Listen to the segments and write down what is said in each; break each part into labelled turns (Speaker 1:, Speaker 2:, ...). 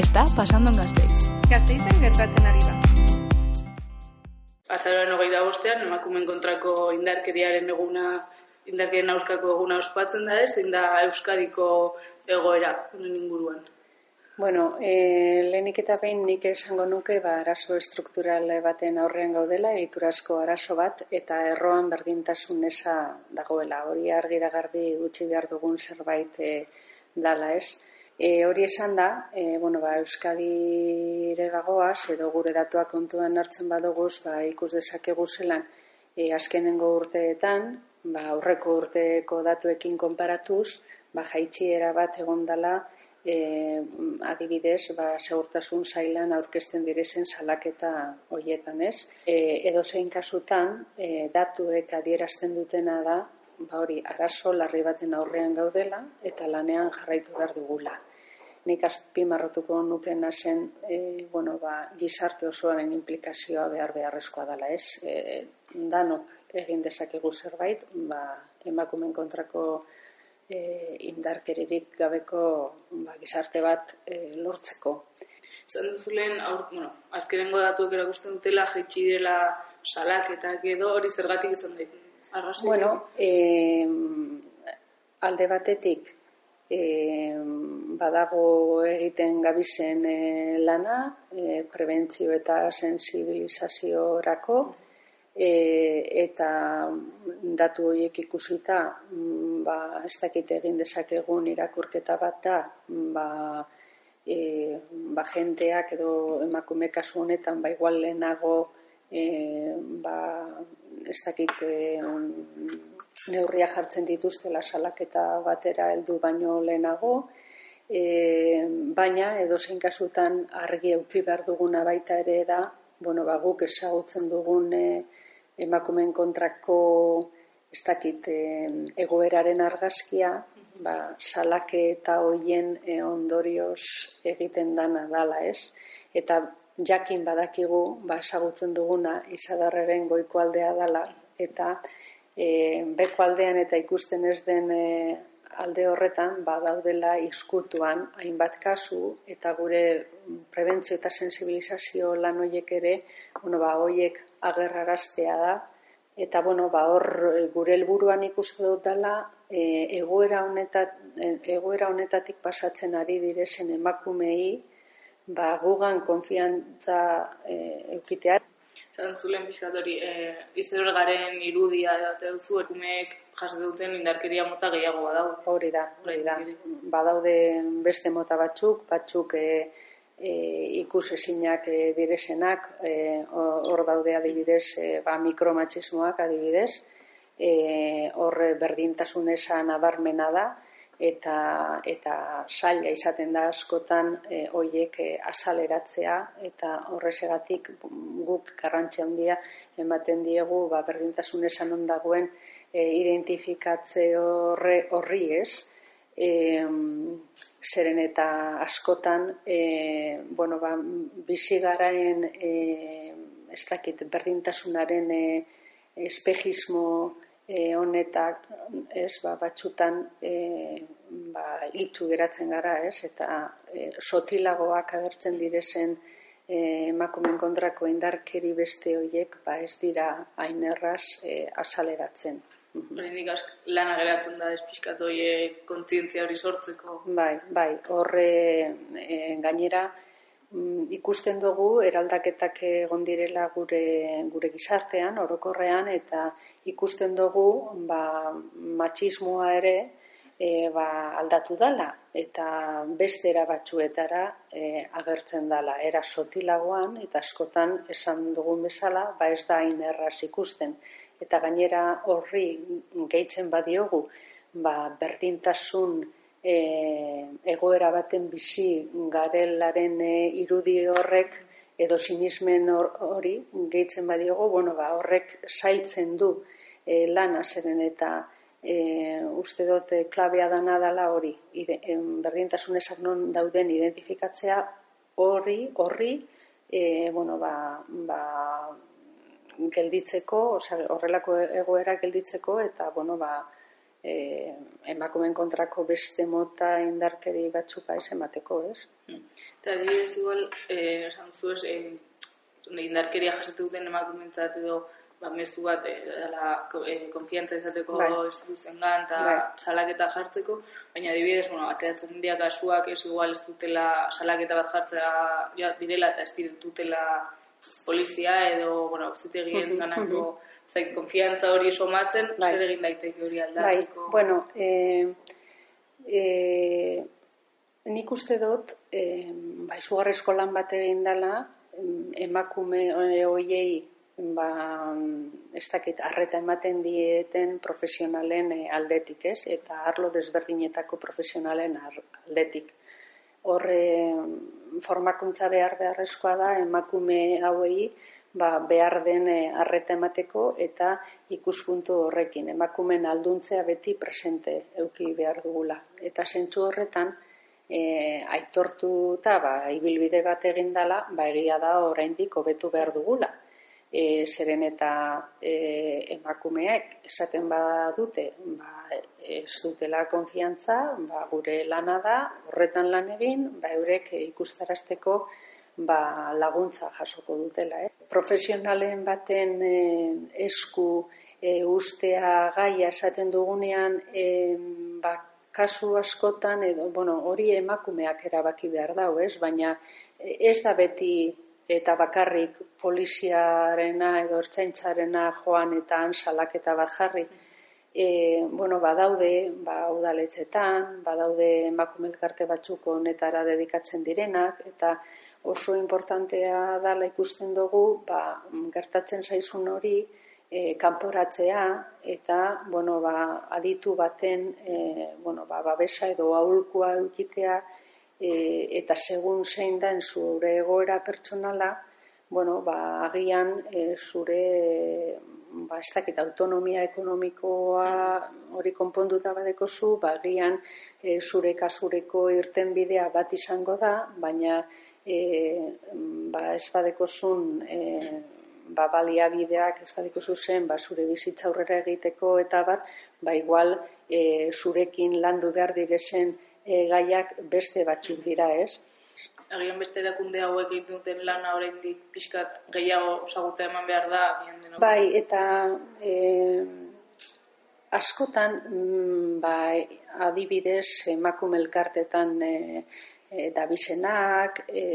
Speaker 1: está pasando en Gasteiz.
Speaker 2: Gasteizen gertatzen ari da.
Speaker 3: Azaroan hogeita bostean, emakumen kontrako indarkeriaren eguna, indarkerien aurkako eguna ospatzen da ez, da Euskadiko egoera, honen inguruan.
Speaker 4: Bueno, e, lehenik eta behin nik esango nuke ba, arazo estruktural baten aurrean gaudela, egiturazko arazo bat, eta erroan berdintasun esa dagoela. Hori argi da garbi gutxi behar dugun zerbait e, dala ez. E, hori esan da, e, bueno, ba, Euskadi ere bagoaz, edo gure datuak kontuan hartzen badoguz, ba, ikus dezakegu zelan, e, azkenengo urteetan, ba, aurreko urteeko datuekin konparatuz, ba, jaitxiera bat egon dela, e, adibidez, ba, segurtasun zailan aurkezten direzen salaketa hoietan ez. E, edo zein kasutan, e, datuek adierazten dutena da, ba hori, arazo larri baten aurrean gaudela eta lanean jarraitu behar dugula nik azpimarratuko nuken zen e, bueno, ba, gizarte osoaren implikazioa behar beharrezkoa dela ez. E, danok egin dezakegu zerbait, ba, emakumen kontrako e, indarkeririk gabeko ba, gizarte bat e, lortzeko.
Speaker 3: Zan duzulen, aur, bueno, azkenengo datuak erakusten dutela, jaitsi dela salak eta edo hori zergatik izan daik.
Speaker 4: Bueno, e, alde batetik, e, badago egiten gabizen e, lana, e, prebentzio eta sensibilizaziorako, e, eta datu horiek ikusita, mm, ba, ez dakit egin dezakegun irakurketa bat da, ba, e, ba, jenteak edo emakume kasu honetan, ba, igual lehenago, e, ba, ez dakit, e, neurria jartzen dituztela salaketa batera heldu baino lehenago, e, baina edo kasutan argi euki behar duguna baita ere da, bueno, ba, guk ezagutzen dugun e, emakumen kontrako ez dakit e, egoeraren argazkia, ba, salake eta hoien e, ondorioz egiten dana dala ez, eta jakin badakigu, ba, ezagutzen duguna izadarreren goiko aldea dala, eta e, beko aldean eta ikusten ez den e, alde horretan badaudela izkutuan hainbat kasu eta gure prebentzio eta sensibilizazio lan hoiek ere bueno, ba, hoiek agerraraztea da. Eta bueno, ba, hor gure helburuan ikusten dut dela e, egoera, honetat, egoera honetatik pasatzen ari direzen emakumei ba, gugan konfiantza e, eukitea
Speaker 3: Zan zulen pixkatori, e, izan garen irudia eta duzu ekumeek jaso duten indarkeria mota gehiago badau.
Speaker 4: Hori da, hori da. Badaude beste mota batzuk, batzuk e, e, ikus esinak e, direzenak, e, hor daude adibidez, e, ba, mikromatxismoak adibidez, e, hor berdintasun esan abarmena da, eta eta saila izaten da askotan e, hoiek e, asaleratzea eta horresegatik guk garrantzia handia ematen diegu ba berdintasun esan on dagoen e, identifikatze horre horri ez? E, zeren eta askotan e, bueno ba bizi garaen e, ez dakit berdintasunaren e, espejismo e, honetak ez ba, batxutan e, ba, itxu geratzen gara ez eta e, sotilagoak agertzen direzen emakumen kontrako indarkeri beste hoiek ba, ez dira hain erraz e, asaleratzen.
Speaker 3: Horrendik lana geratzen da espiskatu kontzientzia hori sortzeko.
Speaker 4: Bai, bai, horre e, gainera, Mm, ikusten dugu eraldaketak egon direla gure gure gizartean orokorrean eta ikusten dugu ba matxismoa ere e, ba, aldatu dala eta beste era batzuetara e, agertzen dala. Era sotilagoan eta askotan esan dugun bezala ba ez da hain erraz ikusten. Eta gainera horri gehitzen badiogu ba berdintasun e, egoera baten bizi garelaren e, irudi horrek edo sinismen hori gehitzen badiogo, bueno, ba, horrek zailtzen du e, lana zeren eta e, uste dut klabea dana dala hori, ide, berdintasun esak non dauden identifikatzea horri, horri, e, bueno, ba, ba, gelditzeko, horrelako egoera gelditzeko, eta, bueno, ba, e, emakumen kontrako beste mota indarkeri batzuk ez emateko, ez?
Speaker 3: Hmm. Eta adibidez igual, eh, esan zuez, eh, indarkeria jasatu duten emakumentzat edo ba, mezu bat e, dela e, konfiantza izateko bai. instituzioen gan eta bai. salaketa jartzeko, baina adibidez, bueno, ateratzen dira kasuak ez igual ez dutela salaketa bat jartzea ja, direla eta ez dutela polizia edo, bueno, zitegien ganako zain konfiantza hori somatzen, bai. zer egin daiteke hori aldatzeko.
Speaker 4: Bai, bueno, e, e, nik uste dut, e, ba, izugarrezko lan bat egin dela, emakume hoiei ba, ez dakit, arreta ematen dieten profesionalen aldetik, ez? Eta arlo desberdinetako profesionalen aldetik. Horre, formakuntza behar beharrezkoa da, emakume hauei, ba, behar den eh, arreta emateko eta ikuspuntu horrekin. Emakumen alduntzea beti presente euki behar dugula. Eta zentsu horretan, e, aitortu eta ba, ibilbide bat egindala, ba, egia da oraindik hobetu behar dugula e, zeren eta e, emakumeak esaten badute ba, ez dutela konfiantza, ba, gure lana da, horretan lan egin, ba, eurek ikustarazteko ba, laguntza jasoko dutela. Eh? Profesionalen baten e, esku e, ustea gaia esaten dugunean, e, ba, kasu askotan, edo, bueno, hori emakumeak erabaki behar dau, ez? baina ez da beti eta bakarrik poliziarena edo ertzaintzarena joan eta han salaketa bat jarri. E, bueno, badaude, ba, udaletxetan, badaude emakume elkarte batzuk honetara dedikatzen direnak, eta oso importantea dala ikusten dugu, ba, gertatzen zaizun hori, e, kanporatzea eta bueno, ba, aditu baten e, bueno, ba, babesa edo aulkua eukitea e, eta segun zein da zure egoera pertsonala, bueno, ba, agian e, zure ba, ez dakit, autonomia ekonomikoa hori konponduta badeko zu, ba, agian e, zure kasureko irten bidea bat izango da, baina e, ba, ez badeko zun, e, ba, balia bideak ez badeko zen, ba, zure bizitza aurrera egiteko eta bat, ba, igual e, zurekin landu behar direzen e, gaiak beste batzuk dira, ez?
Speaker 3: Agian beste erakunde hauek egiten duten lana oraindik pixkat gehiago sagutza eman behar da.
Speaker 4: Bai, eta e, askotan, mm, bai, adibidez, emakume elkartetan e, e, dabizenak, e,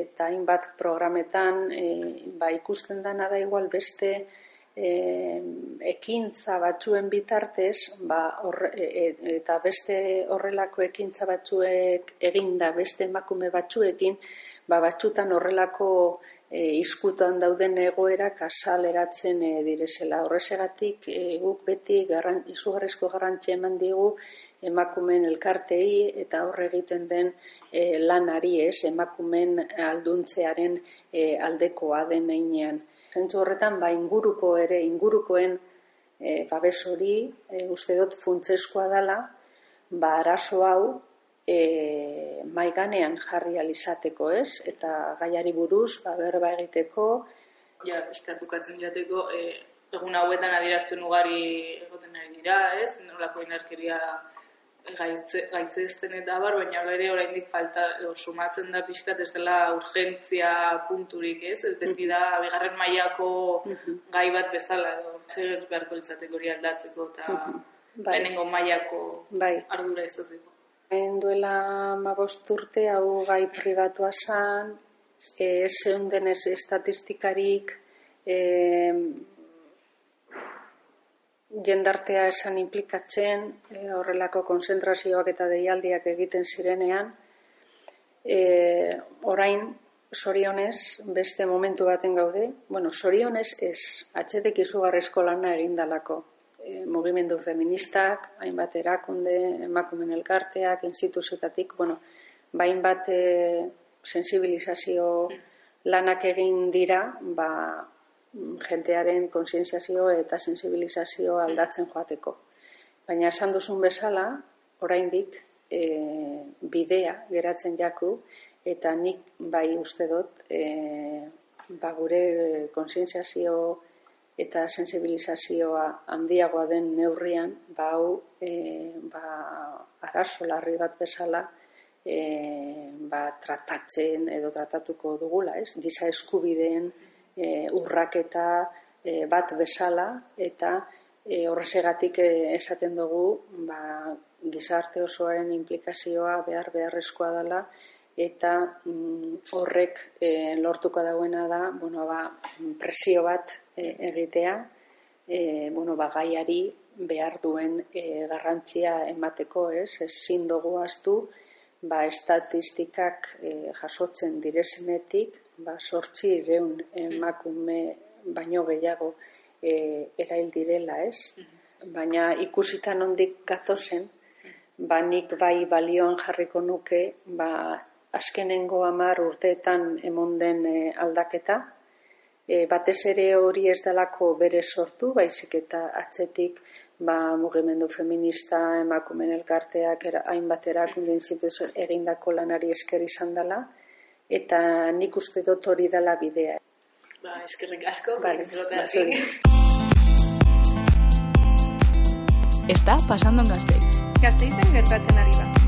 Speaker 4: eta hainbat programetan, e, ba, ikusten dana da igual beste, e, ekintza batzuen bitartez, ba, e, e, eta beste horrelako ekintza batzuek eginda beste emakume batzuekin, ba, batzutan horrelako e, izkutuan dauden egoera kasaleratzen e, direzela. Horrezegatik e, guk beti garran, izugarrezko garrantzi eman digu emakumen elkartei eta horre egiten den e, lanari ez, emakumen alduntzearen e, aldekoa den einean zentzu horretan, ba, inguruko ere, ingurukoen e, babes hori, e, uste dut funtzeskoa dela, ba, arazo hau e, maiganean jarri alizateko, ez? Eta gaiari buruz, ba, berba egiteko.
Speaker 3: Ja, eskatukatzen jateko, e, egun hauetan adieraztu ugari egoten ari dira, ez? Nolako inarkeria gaitze, gaitze eta bar, baina ere oraindik falta o, sumatzen da pixkat ez dela urgentzia punturik, ez? Ez beti da, bigarren mailako gai bat bezala, edo, zer beharko litzateko hori aldatzeko, eta bai. lehenengo mailako bai. ardura izateko.
Speaker 4: En duela mabost urte, hau gai pribatua san, e, ez estatistikarik, e, jendartea esan implikatzen, e, horrelako konzentrazioak eta deialdiak egiten zirenean, e, orain, sorionez, beste momentu baten gaude, bueno, sorionez ez, atxetek izugarrezko lana egindalako. E, mugimendu feministak, hainbat erakunde, emakumen elkarteak, instituzioetatik, bueno, bain bat e, sensibilizazio lanak egin dira, ba, jentearen konsientziazio eta sensibilizazio aldatzen joateko. Baina esan duzun bezala, oraindik e, bidea geratzen jaku eta nik bai uste dut e, ba gure konsientziazio eta sensibilizazioa handiagoa den neurrian, ba, hau, e, ba, arazo larri bat bezala, e, ba, tratatzen edo tratatuko dugula, ez? Giza eskubideen e, urraketa e, bat bezala, eta e, horrezegatik e, esaten dugu, ba, gizarte osoaren implikazioa behar beharrezkoa dela, eta mm, horrek e, lortuko dauena da, bueno, ba, presio bat e, egitea, e, bueno, ba, gaiari behar duen e, garrantzia emateko, ez, ezin dugu astu, ba, estatistikak e, jasotzen direzenetik, ba, sortzi reun emakume baino gehiago e, erail direla, ez? Baina ikusitan ondik gatozen, ba, nik bai balioan jarriko nuke, ba, azkenengo amar urteetan emon den e, aldaketa, e, batez ere hori ez dalako bere sortu, baizik eta atzetik ba, mugimendu feminista emakumen elkarteak hainbat erakunden egindako lanari esker izan dela, eta nik uste dut hori dela bidea.
Speaker 3: Ba, eskerrik asko,
Speaker 4: vale,
Speaker 1: Está pasando en Gasteiz.
Speaker 2: Gasteizen gertatzen ari da.